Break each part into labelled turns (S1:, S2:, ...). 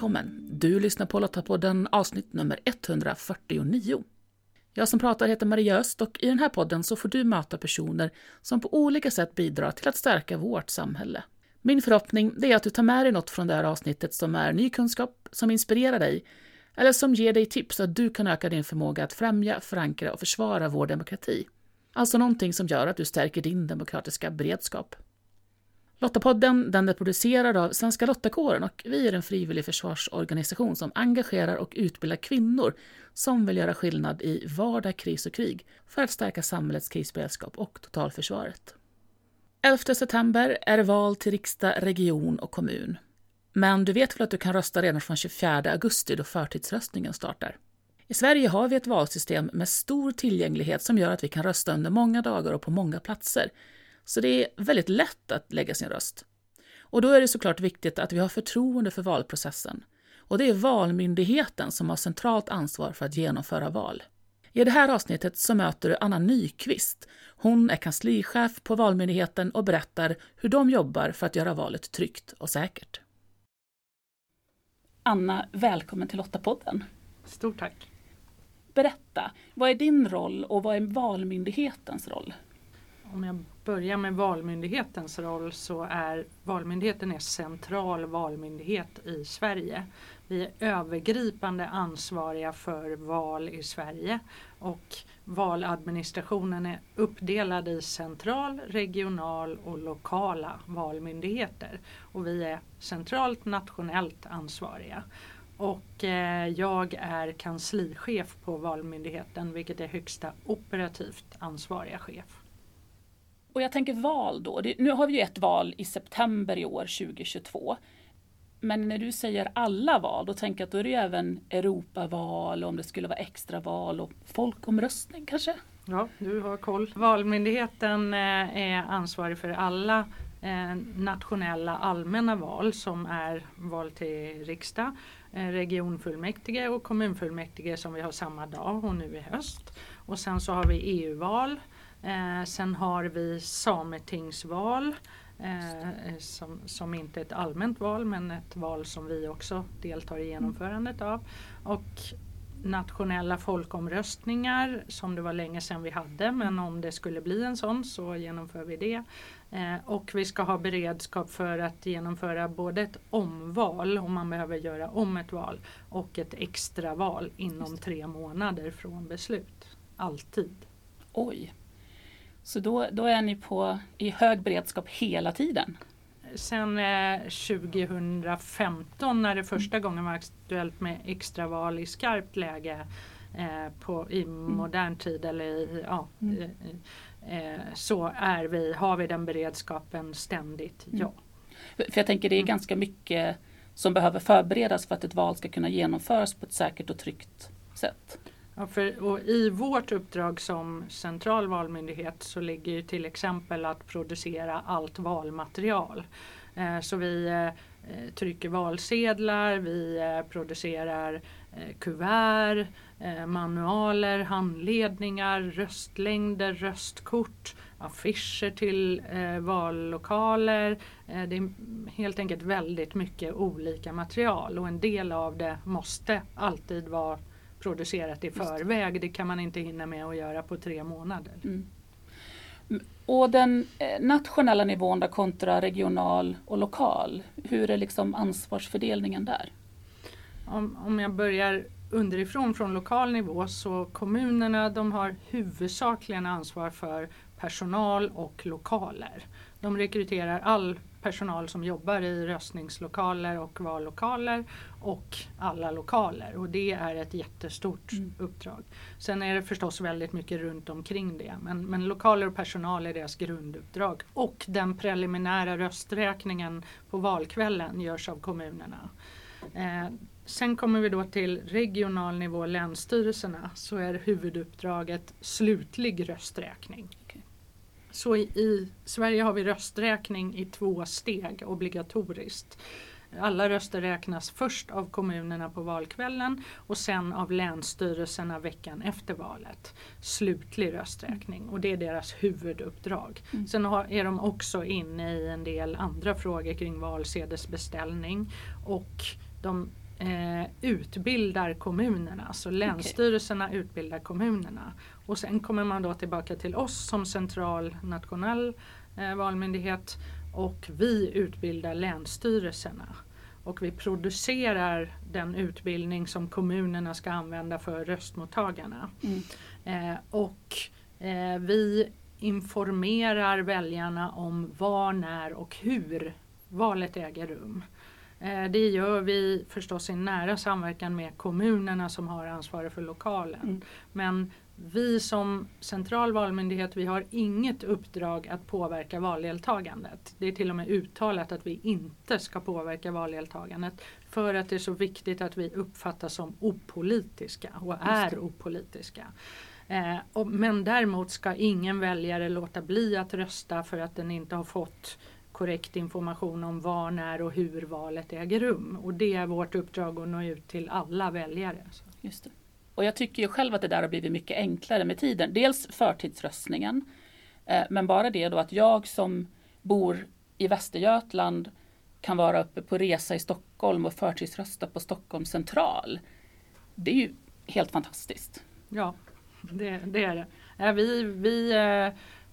S1: välkommen! Du lyssnar på Lottapodden avsnitt nummer 149. Jag som pratar heter Maria Öst och i den här podden så får du möta personer som på olika sätt bidrar till att stärka vårt samhälle. Min förhoppning är att du tar med dig något från det här avsnittet som är ny kunskap, som inspirerar dig eller som ger dig tips så att du kan öka din förmåga att främja, förankra och försvara vår demokrati. Alltså någonting som gör att du stärker din demokratiska beredskap. Lottapodden den är producerad av Svenska Lottakåren och vi är en frivillig försvarsorganisation som engagerar och utbildar kvinnor som vill göra skillnad i vardag, kris och krig för att stärka samhällets krisberedskap och totalförsvaret. 11 september är det val till riksdag, region och kommun. Men du vet väl att du kan rösta redan från 24 augusti då förtidsröstningen startar? I Sverige har vi ett valsystem med stor tillgänglighet som gör att vi kan rösta under många dagar och på många platser så det är väldigt lätt att lägga sin röst. Och då är det såklart viktigt att vi har förtroende för valprocessen. Och det är Valmyndigheten som har centralt ansvar för att genomföra val. I det här avsnittet så möter du Anna Nyqvist. Hon är kanslichef på Valmyndigheten och berättar hur de jobbar för att göra valet tryggt och säkert. Anna, välkommen till Lottapodden.
S2: Stort tack.
S1: Berätta, vad är din roll och vad är Valmyndighetens roll?
S2: Om jag börjar med Valmyndighetens roll så är Valmyndigheten är central valmyndighet i Sverige. Vi är övergripande ansvariga för val i Sverige och valadministrationen är uppdelad i central, regional och lokala valmyndigheter. Och vi är centralt nationellt ansvariga. Och eh, jag är kanslichef på Valmyndigheten vilket är högsta operativt ansvariga chef.
S1: Och jag tänker val då. Det, nu har vi ju ett val i september i år, 2022. Men när du säger alla val, då tänker jag att då är det ju även Europaval, om det skulle vara extraval och folkomröstning kanske?
S2: Ja, du har koll. Valmyndigheten eh, är ansvarig för alla eh, nationella allmänna val som är val till riksdag, eh, regionfullmäktige och kommunfullmäktige som vi har samma dag och nu i höst. Och sen så har vi EU-val Eh, sen har vi sametingsval eh, som, som inte är ett allmänt val men ett val som vi också deltar i genomförandet av. Och nationella folkomröstningar som det var länge sedan vi hade men om det skulle bli en sån så genomför vi det. Eh, och vi ska ha beredskap för att genomföra både ett omval om man behöver göra om ett val och ett extraval inom tre månader från beslut. Alltid.
S1: Oj, så då, då är ni på, i hög beredskap hela tiden?
S2: Sen eh, 2015 när det första mm. gången var aktuellt med extraval i skarpt läge eh, på, i mm. modern tid eller i, ja, mm. eh, så är vi, har vi den beredskapen ständigt, mm. ja.
S1: För jag tänker det är mm. ganska mycket som behöver förberedas för att ett val ska kunna genomföras på ett säkert och tryggt sätt.
S2: Ja, för, I vårt uppdrag som central valmyndighet så ligger till exempel att producera allt valmaterial. Eh, så vi eh, eh, trycker valsedlar, vi eh, producerar eh, kuvert, eh, manualer, handledningar, röstlängder, röstkort, affischer till eh, vallokaler. Eh, det är helt enkelt väldigt mycket olika material och en del av det måste alltid vara producerat i förväg. Det kan man inte hinna med att göra på tre månader. Mm.
S1: Och den eh, nationella nivån då kontra regional och lokal, hur är liksom ansvarsfördelningen där?
S2: Om, om jag börjar underifrån från lokal nivå så kommunerna de har huvudsakligen ansvar för personal och lokaler. De rekryterar all personal som jobbar i röstningslokaler och vallokaler och alla lokaler och det är ett jättestort mm. uppdrag. Sen är det förstås väldigt mycket runt omkring det men, men lokaler och personal är deras grunduppdrag och den preliminära rösträkningen på valkvällen görs av kommunerna. Eh, sen kommer vi då till regional nivå, länsstyrelserna, så är huvuduppdraget slutlig rösträkning. Så i, i, Sverige har vi rösträkning i två steg obligatoriskt. Alla röster räknas först av kommunerna på valkvällen och sen av länsstyrelserna veckan efter valet. Slutlig rösträkning och det är deras huvuduppdrag. Mm. Sen har, är de också inne i en del andra frågor kring valsedelsbeställning och de eh, utbildar kommunerna, så länsstyrelserna okay. utbildar kommunerna. Och sen kommer man då tillbaka till oss som central nationell eh, valmyndighet och vi utbildar länsstyrelserna. Och vi producerar den utbildning som kommunerna ska använda för röstmottagarna. Mm. Eh, och eh, vi informerar väljarna om var, när och hur valet äger rum. Eh, det gör vi förstås i nära samverkan med kommunerna som har ansvaret för lokalen. Mm. Men vi som central valmyndighet vi har inget uppdrag att påverka valdeltagandet. Det är till och med uttalat att vi inte ska påverka valdeltagandet för att det är så viktigt att vi uppfattas som opolitiska och är opolitiska. Eh, och, men däremot ska ingen väljare låta bli att rösta för att den inte har fått korrekt information om var, när och hur valet äger rum. Och det är vårt uppdrag att nå ut till alla väljare.
S1: Just det. Och jag tycker ju själv att det där har blivit mycket enklare med tiden. Dels förtidsröstningen, eh, men bara det då att jag som bor i Västergötland kan vara uppe på resa i Stockholm och förtidsrösta på Stockholms central. Det är ju helt fantastiskt.
S2: Ja, det, det är det. Eh, vi, vi eh,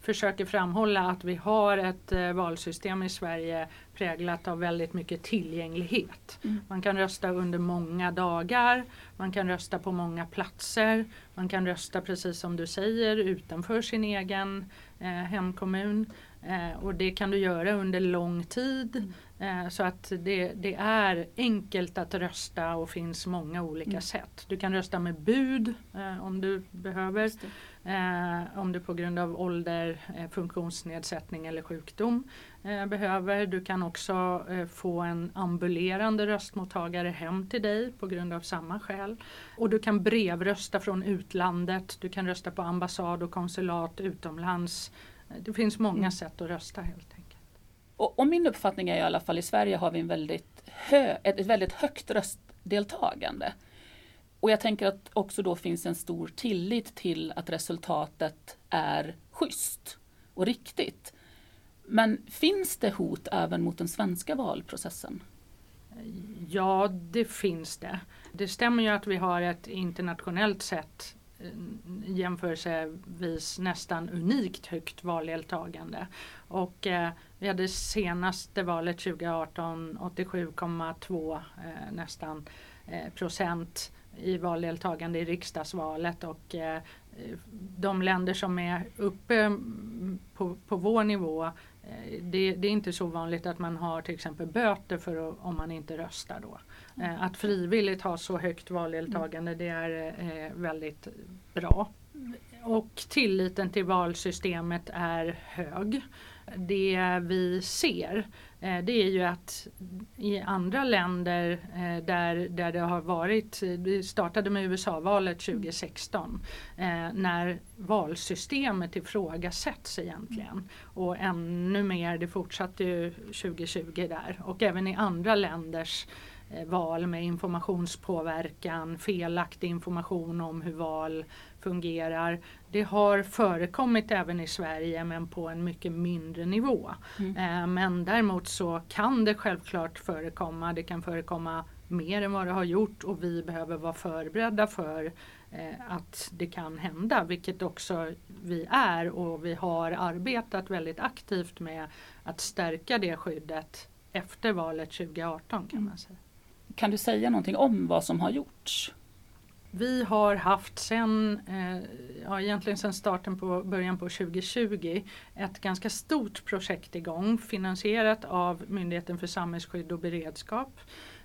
S2: försöker framhålla att vi har ett eh, valsystem i Sverige präglat av väldigt mycket tillgänglighet. Mm. Man kan rösta under många dagar, man kan rösta på många platser, man kan rösta precis som du säger utanför sin egen eh, hemkommun. Eh, och det kan du göra under lång tid. Mm. Eh, så att det, det, är enkelt att rösta och finns många olika mm. sätt. Du kan rösta med bud eh, om du behöver. Eh, om du på grund av ålder, eh, funktionsnedsättning eller sjukdom eh, behöver. Du kan också eh, få en ambulerande röstmottagare hem till dig på grund av samma skäl. Och du kan brevrösta från utlandet. Du kan rösta på ambassad och konsulat utomlands. Eh, det finns många mm. sätt att rösta helt enkelt.
S1: Och, och, min uppfattning är i alla fall i Sverige har vi en väldigt hö, ett, ett väldigt högt röstdeltagande. Och jag tänker att också då finns en stor tillit till att resultatet är schysst och riktigt. Men finns det hot även mot den svenska valprocessen?
S2: Ja, det finns det. Det stämmer ju att vi har ett internationellt sett eh, jämförelsevis nästan unikt högt valdeltagande. Och eh, vi hade senaste valet 2018 87,2 eh, nästan eh, procent i valdeltagande i riksdagsvalet och eh, de länder som är uppe på, på vår nivå eh, det, det, är inte så vanligt att man har till exempel böter för att, om man inte röstar då. Eh, att frivilligt ha så högt valdeltagande det är väldigt bra. Och tilliten till valsystemet är hög. Det vi ser Eh, det är ju att i andra länder eh, där, där det har varit, det startade med USA-valet 2016, eh, när valsystemet ifrågasätts egentligen. Och ännu mer, det fortsatte ju 2020 där. Och även i andra länders val med informationspåverkan, felaktig information om hur val fungerar. Det har förekommit även i Sverige men på en mycket mindre nivå. Mm. Eh, men däremot så kan det självklart förekomma. Det kan förekomma mer än vad det har gjort och vi behöver vara förberedda för eh, att det kan hända, vilket också vi är och vi har arbetat väldigt aktivt med att stärka det skyddet efter valet 2018 kan man säga.
S1: Kan du säga någonting om vad som har gjorts?
S2: Vi har haft sen, eh, ja, egentligen sen starten på början på 2020 ett ganska stort projekt igång finansierat av Myndigheten för samhällsskydd och beredskap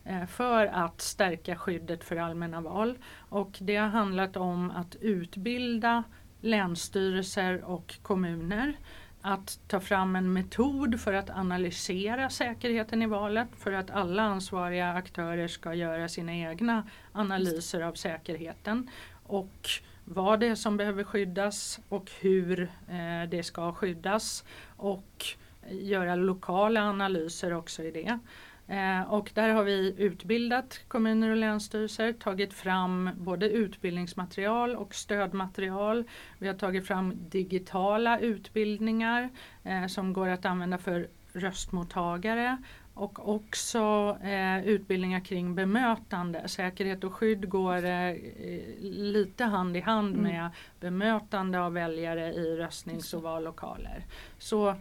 S2: eh, för att stärka skyddet för allmänna val. Och det har handlat om att utbilda länsstyrelser och kommuner att ta fram en metod för att analysera säkerheten i valet för att alla ansvariga aktörer ska göra sina egna analyser av säkerheten och vad det är som behöver skyddas och hur eh, det ska skyddas och göra lokala analyser också i det. Eh, och där har vi utbildat kommuner och länsstyrelser, tagit fram både utbildningsmaterial och stödmaterial. Vi har tagit fram digitala utbildningar eh, som går att använda för röstmottagare och också eh, utbildningar kring bemötande. Säkerhet och skydd går eh, lite hand i hand mm. med bemötande av väljare i röstnings och vallokaler. Så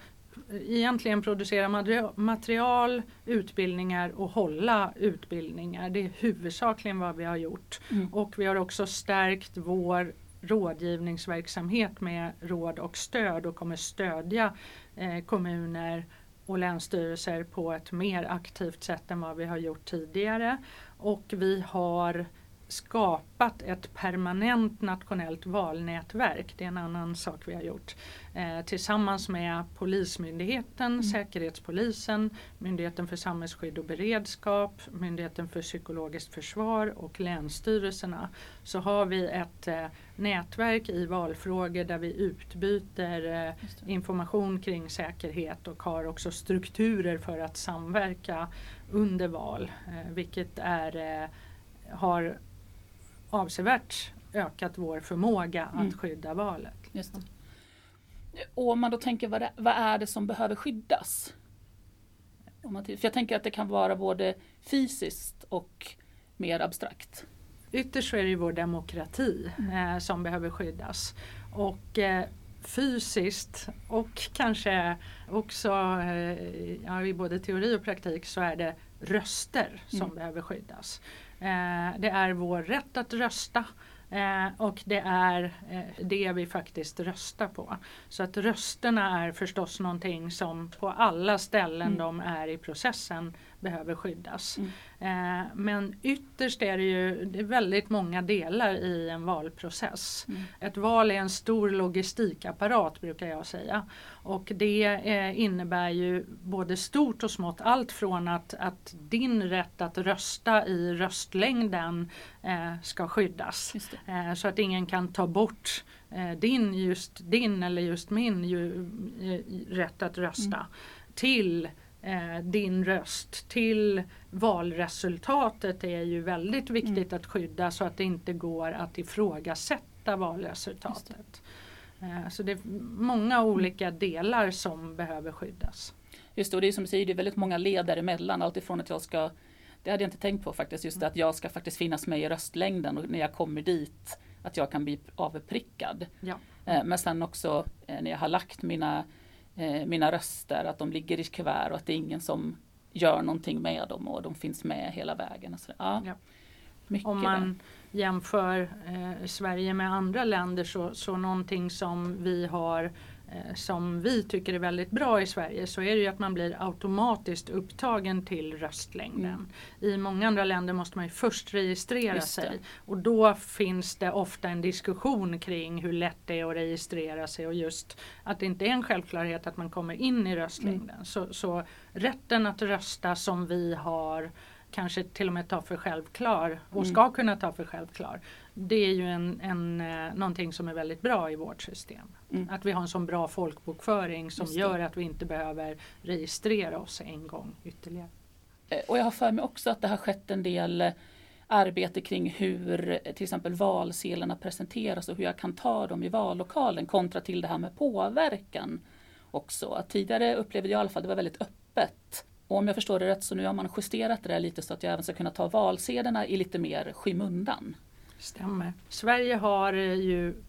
S2: egentligen producera material, utbildningar och hålla utbildningar. Det är huvudsakligen vad vi har gjort. Mm. Och vi har också stärkt vår rådgivningsverksamhet med råd och stöd och kommer stödja eh, kommuner och länsstyrelser på ett mer aktivt sätt än vad vi har gjort tidigare. Och vi har skapat ett permanent nationellt valnätverk. Det är en annan sak vi har gjort. Eh, tillsammans med Polismyndigheten, mm. Säkerhetspolisen, Myndigheten för samhällsskydd och beredskap, Myndigheten för psykologiskt försvar och länsstyrelserna så har vi ett eh, nätverk i valfrågor där vi utbyter eh, information kring säkerhet och har också strukturer för att samverka under val. Eh, vilket är, eh, har avsevärt ökat vår förmåga att mm. skydda valet. Just det.
S1: Och om man då tänker vad, det, vad är det som behöver skyddas? för jag tänker att det kan vara både fysiskt och mer abstrakt.
S2: Ytterst så är det ju vår demokrati mm. eh, som behöver skyddas. Och eh, fysiskt och kanske också eh, ja, i både teori och praktik så är det röster som mm. behöver skyddas. Eh, det är vår rätt att rösta eh, och det är eh, det vi faktiskt röstar på. Så att rösterna är förstås någonting som på alla ställen mm. de är i processen behöver skyddas. Mm. Eh, men ytterst är det ju det är väldigt många delar i en valprocess. Mm. Ett val är en stor logistikapparat brukar jag säga. Och det eh, innebär ju både stort och smått. Allt från att, att din rätt att rösta i röstlängden eh, ska skyddas. Så att ingen kan ta bort din, just din eller just min ju, rätt att rösta. Mm. Till eh, din röst till valresultatet är ju väldigt viktigt mm. att skydda så att det inte går att ifrågasätta valresultatet. Eh, så det är många olika delar som behöver skyddas.
S1: Just det, och det är som du säger, det är väldigt många led däremellan. Alltifrån att jag ska, det hade jag inte tänkt på faktiskt, just det att jag ska faktiskt finnas med i röstlängden och när jag kommer dit att jag kan bli avprickad. Ja. Eh, men sen också när jag har lagt mina eh, mina röster, att de ligger i kuvert och att det är ingen som gör någonting med dem och de finns med hela vägen. Så, ja,
S2: ja. Om man där. jämför eh, Sverige med andra länder så, så någonting som vi har som vi tycker är väldigt bra i Sverige så är det ju att man blir automatiskt upptagen till röstlängden. Mm. I många andra länder måste man ju först registrera sig och då finns det ofta en diskussion kring hur lätt det är att registrera sig och just att det inte är en självklarhet att man kommer in i röstlängden. Mm. Så, så rätten att rösta som vi har kanske till och med tar för självklar och mm. ska kunna ta för självklar. Det är ju en, en, eh, någonting som är väldigt bra i vårt system. Mm. Att vi har en sån bra folkbokföring som gör att vi inte behöver registrera oss en gång ytterligare.
S1: Eh, och jag har för mig också att det har skett en del eh, arbete kring hur till exempel valsedlarna presenteras och hur jag kan ta dem i vallokalen kontra till det här med påverkan också. tidigare upplevde jag i alla fall att det var väldigt öppet och om jag förstår det rätt så nu har man justerat det där lite så att jag även ska kunna ta valsedlarna i lite mer skymundan.
S2: Stämmer. Sverige har eh, ju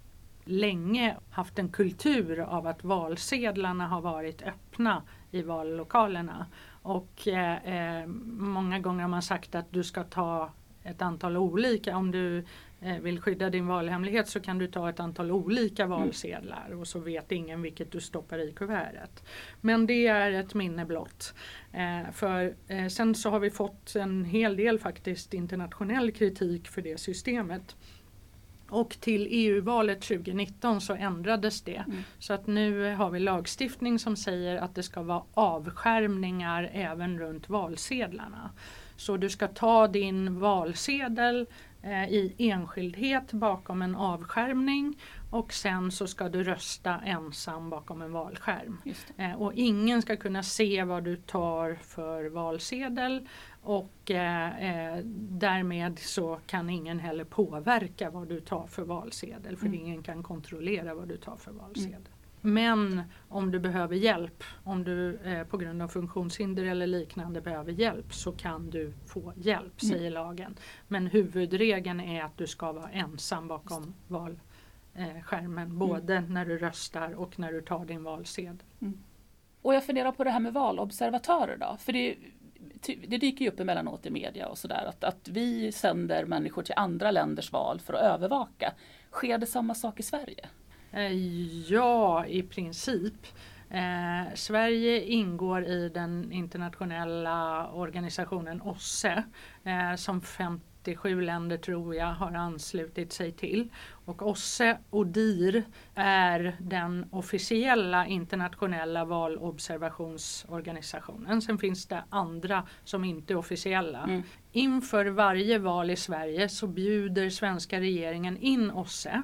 S2: länge haft en kultur av att valsedlarna har varit öppna i vallokalerna. Och eh, eh många gånger har man sagt att du ska ta ett antal olika. Om du eh, vill skydda din valhemlighet så kan du ta ett antal olika mm. valsedlar och så vet ingen vilket du stoppar i kuvertet. Men det är ett minne blott. Eh, för eh, sen så har vi fått en hel del faktiskt internationell kritik för det systemet. Och till EU-valet 2019 så ändrades det. Mm. Så att nu har vi lagstiftning som säger att det ska vara avskärmningar även runt valsedlarna. Så du ska ta din valsedel eh, i enskildhet bakom en avskärmning och sen så ska du rösta ensam bakom en valskärm. Eh, och ingen ska kunna se vad du tar för valsedel och eh, eh, därmed så kan ingen heller påverka vad du tar för valsedel för mm. ingen kan kontrollera vad du tar för valsedel. Mm. Men om du behöver hjälp, om du eh, på grund av funktionshinder eller liknande behöver hjälp så kan du få hjälp, mm. säger lagen. Men huvudregeln är att du ska vara ensam bakom valskärmen mm. både mm. när du röstar och när du tar din valsedel. Mm.
S1: Och jag funderar på det här med valobservatörer då, för det, det dyker ju upp emellanåt i media och sådär att, att vi sänder människor till andra länders val för att övervaka. Sker det samma sak i Sverige?
S2: Eh, ja, i princip. Eh, Sverige ingår i den internationella organisationen OSSE eh, som 57 länder tror jag har anslutit sig till. Och OSSE ODIR är den officiella internationella valobservationsorganisationen. Sen finns det andra som inte är officiella. Mm. Inför varje val i Sverige så bjuder svenska regeringen in OSSE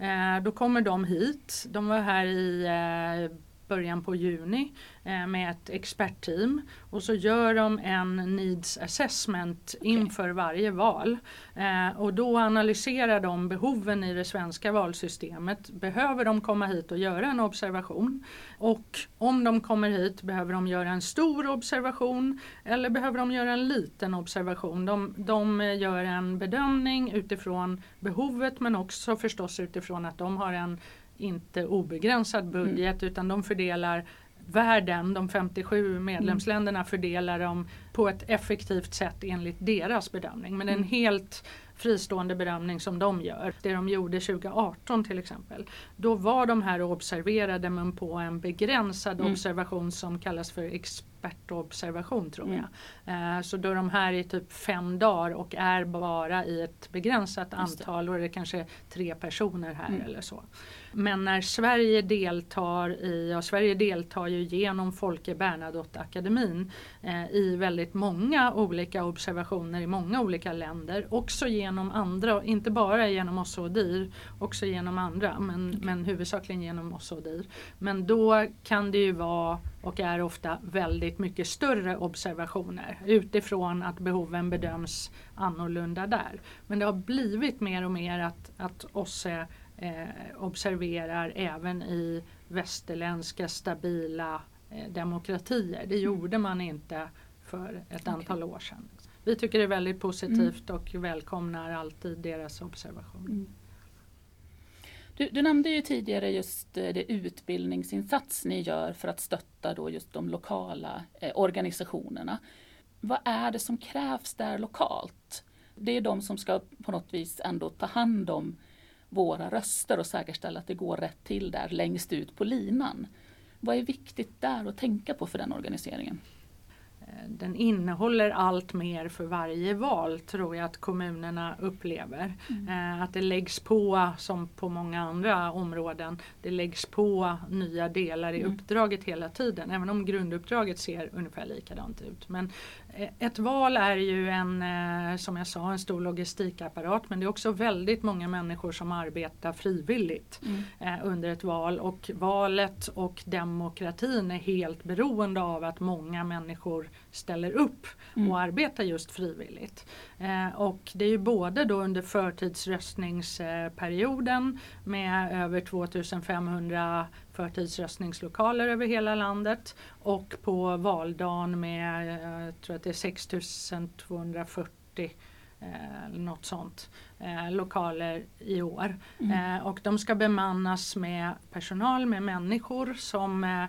S2: Eh, då kommer de hit. De var här i eh, början på juni eh, med ett expertteam och så gör de en needs assessment okay. inför varje val. Eh, och då analyserar de behoven i det svenska valsystemet. Behöver de komma hit och göra en observation? Och om de kommer hit, behöver de göra en stor observation eller behöver de göra en liten observation? De, de gör en bedömning utifrån behovet men också förstås utifrån att de har en inte obegränsad budget mm. utan de fördelar världen, de 57 medlemsländerna mm. fördelar dem på ett effektivt sätt enligt deras bedömning. Men en mm. helt fristående bedömning som de gör. Det de gjorde 2018 till exempel. Då var de här och observerade men på en begränsad mm. observation som kallas för expertobservation tror jag. Mm. Uh, så då de här i typ fem dagar och är bara i ett begränsat antal och det är kanske tre personer här mm. eller så. Men när Sverige deltar i, och Sverige deltar ju genom Folke Bernadotte-akademin eh, i väldigt många olika observationer i många olika länder. Också genom andra, inte bara genom oss och DIR, också genom andra men, men huvudsakligen genom oss och DIR. Men då kan det ju vara och är ofta väldigt mycket större observationer utifrån att behoven bedöms annorlunda där. Men det har blivit mer och mer att, att OSSE eh, observerar även i västerländska stabila eh, demokratier. Det gjorde man inte för ett okay. antal år sedan. Vi tycker det är väldigt positivt mm. och välkomnar alltid deras observation. Mm.
S1: Du, du, nämnde ju tidigare just eh, det utbildningsinsats ni gör för att stötta då just de lokala eh, organisationerna. Vad är det som krävs där lokalt? Det är de som ska på något vis ändå ta hand om våra röster och säkerställa att det går rätt till där längst ut på linan. Vad är viktigt där att tänka på för den organiseringen?
S2: Den innehåller allt mer för varje val tror jag att kommunerna upplever. Mm. Eh, att det läggs på, som på många andra områden, det läggs på nya delar i mm. uppdraget hela tiden. Även om grunduppdraget ser ungefär likadant ut. Men ett val är ju en, eh, som jag sa, en stor logistikapparat men det är också väldigt många människor som arbetar frivilligt mm. Eh, under ett val och valet och demokratin är helt beroende av att många människor ställer upp mm. och arbetar just frivilligt. och det är ju både då under förtidsröstningsperioden med över 2500 förtidsröstningslokaler över hela landet och på valdagen med, jag tror att det är 6240 eh, något sånt, eh, lokaler i år. Mm. Eh, och de ska bemannas med personal, med människor som eh,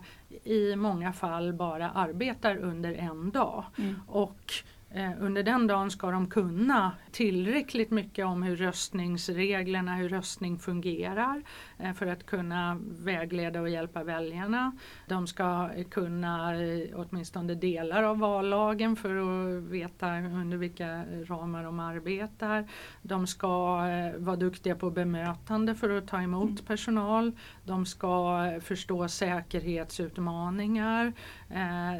S2: i många fall bara arbetar under en dag. Mm. Och Eh, under den dagen ska de kunna tillräckligt mycket om hur röstningsreglerna, hur röstning fungerar eh, för att kunna vägleda och hjälpa väljarna. De ska kunna eh, åtminstone delar av vallagen för att veta under vilka ramar de arbetar. De ska vara duktiga på bemötande för att ta emot mm. personal. De ska förstå säkerhetsutmaningar.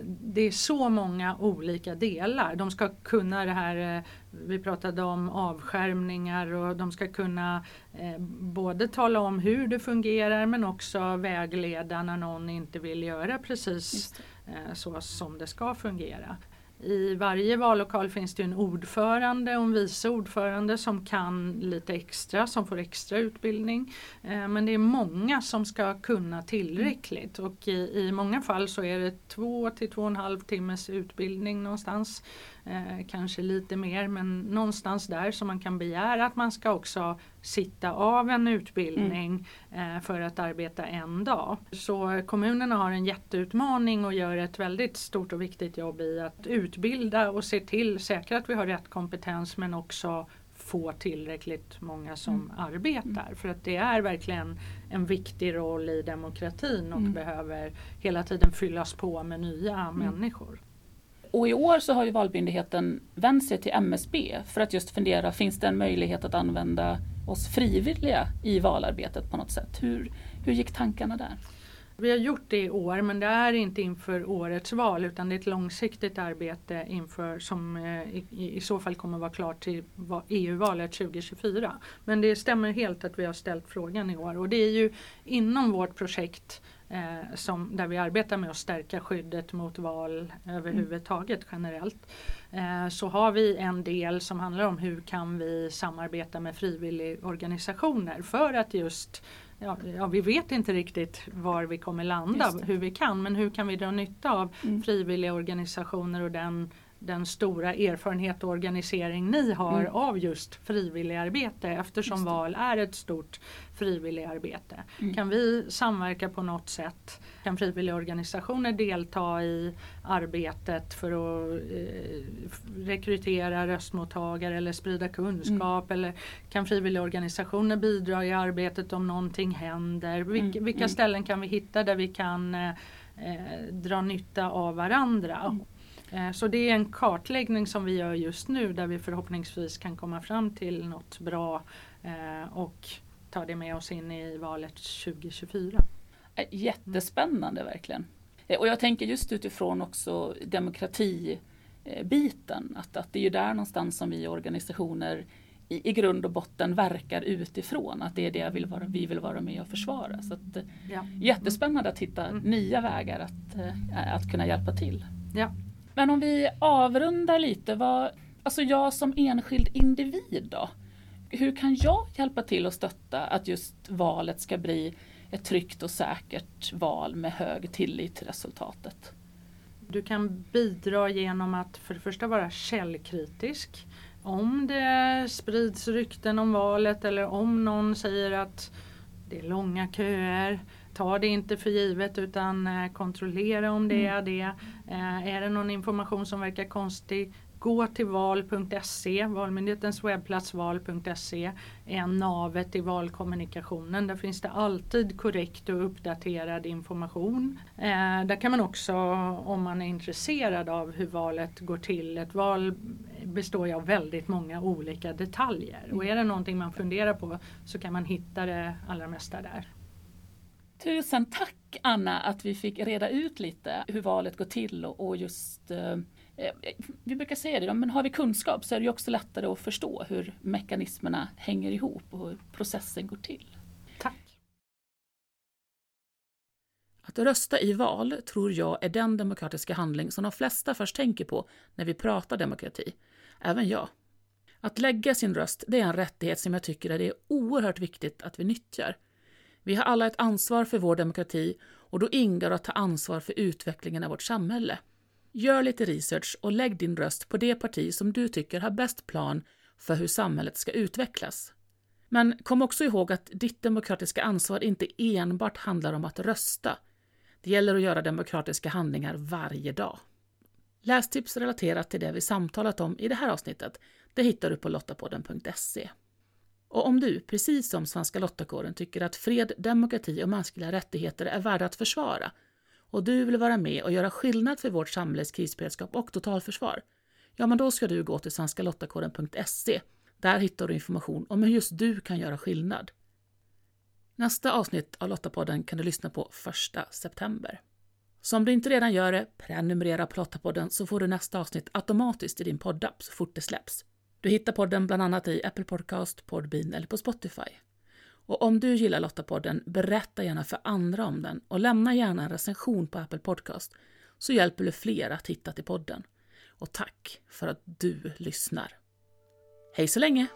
S2: Det är så många olika delar. De ska kunna det här, eh, vi pratade om avskärmningar och de ska kunna eh, både tala om hur det fungerar men också vägleda när någon inte vill göra precis eh, så som det ska fungera. I varje vallokal finns det en ordförande och en vice ordförande som kan lite extra, som får extra utbildning. Eh, men det är många som ska kunna tillräckligt och i, i många fall så är det två till två och en halv timmes utbildning någonstans. Eh, kanske lite mer men någonstans där som man kan begära att man ska också sitta av en utbildning mm. eh, för att arbeta en dag. Så kommunerna har en jätteutmaning och gör ett väldigt stort och viktigt jobb i att utbilda och se till, säkra att vi har rätt kompetens men också få tillräckligt många som mm. arbetar. För att det är verkligen en viktig roll i demokratin och mm. behöver hela tiden fyllas på med nya mm. människor.
S1: Och i år så har ju Valmyndigheten vänt sig till MSB för att just fundera, finns det en möjlighet att använda oss frivilliga i valarbetet på något sätt? Hur, hur gick tankarna där?
S2: Vi har gjort det i år men det är inte inför årets val utan det är ett långsiktigt arbete inför som eh, i, i, så fall kommer vara klart till EU-valet 2024. Men det stämmer helt att vi har ställt frågan i år och det är ju inom vårt projekt eh, som, där vi arbetar med att stärka skyddet mot val överhuvudtaget generellt. Eh, så har vi en del som handlar om hur kan vi samarbeta med frivilligorganisationer för att just Ja, ja, vi vet inte riktigt var vi kommer landa, hur vi kan, men hur kan vi dra nytta av mm. frivilliga organisationer och den den stora erfarenhet och organisering ni har mm. av just frivilligarbete eftersom just val är ett stort frivilligarbete. Mm. Kan vi samverka på något sätt? Kan frivilligorganisationer delta i arbetet för att eh, rekrytera röstmottagare eller sprida kunskap? Mm. Eller kan frivilligorganisationer bidra i arbetet om någonting händer? Vilka, mm. vilka mm. ställen kan vi hitta där vi kan eh, eh dra nytta av varandra? Eh, så det är en kartläggning som vi gör just nu där vi förhoppningsvis kan komma fram till något bra eh, och ta det med oss in i valet 2024.
S1: Eh, jättespännande verkligen. Och jag tänker just utifrån också demokratibiten, att, att det är ju där någonstans som vi organisationer i, i grund och botten verkar utifrån, att det är det vill vara, vi vill vara med och försvara. Så att, ja. Jättespännande att hitta mm. nya vägar att, att kunna hjälpa till.
S2: Ja.
S1: Men om vi avrundar lite, vad, alltså jag som enskild individ då? Hur kan jag hjälpa till och stötta att just valet ska bli ett tryggt och säkert val med hög tillit till resultatet?
S2: Du kan bidra genom att för det första vara källkritisk. Om det sprids rykten om valet eller om någon säger att det är långa köer ta det inte för givet utan eh, kontrollera om det mm. är det. Eh, är det någon information som verkar konstig, gå till val.se, Valmyndighetens webbplats val.se är navet i valkommunikationen. Där finns det alltid korrekt och uppdaterad information. Eh, där kan man också, om man är intresserad av hur valet går till, ett val består ju av väldigt många olika detaljer och är det någonting man funderar på så kan man hitta det allra mesta där.
S1: Tusen tack Anna att vi fick reda ut lite hur valet går till och, just eh, eh, vi brukar säga det, men har vi kunskap så är det också lättare att förstå hur mekanismerna hänger ihop och hur processen går till.
S2: Tack!
S1: Att rösta i val tror jag är den demokratiska handling som de flesta först tänker på när vi pratar demokrati. Även jag. Att lägga sin röst det är en rättighet som jag tycker är oerhört viktigt att vi nyttjar. Vi har alla ett ansvar för vår demokrati och då ingår att ta ansvar för utvecklingen av vårt samhälle. Gör lite research och lägg din röst på det parti som du tycker har bäst plan för hur samhället ska utvecklas. Men kom också ihåg att ditt demokratiska ansvar inte enbart handlar om att rösta. Det gäller att göra demokratiska handlingar varje dag. Lästips relaterat till det vi samtalat om i det här avsnittet det hittar du på lottapodden.se. Och om du, precis som Svenska Lottakåren, tycker att fred, demokrati och mänskliga rättigheter är värda att försvara och du vill vara med och göra skillnad för vårt samhälles krisberedskap och totalförsvar, ja men då ska du gå till svenskalottakåren.se. Där hittar du information om hur just du kan göra skillnad. Nästa avsnitt av Lottapodden kan du lyssna på 1 september. Så om du inte redan gör det, prenumerera på Lottapodden så får du nästa avsnitt automatiskt i din poddapp så fort det släpps. Du hittar podden bland annat i Apple Podcast, Podbean eller på Spotify. Och om du gillar Lottapodden, berätta gärna för andra om den och lämna gärna en recension på Apple Podcast så hjälper du fler att hitta till podden. Och tack för att du lyssnar. Hej så länge!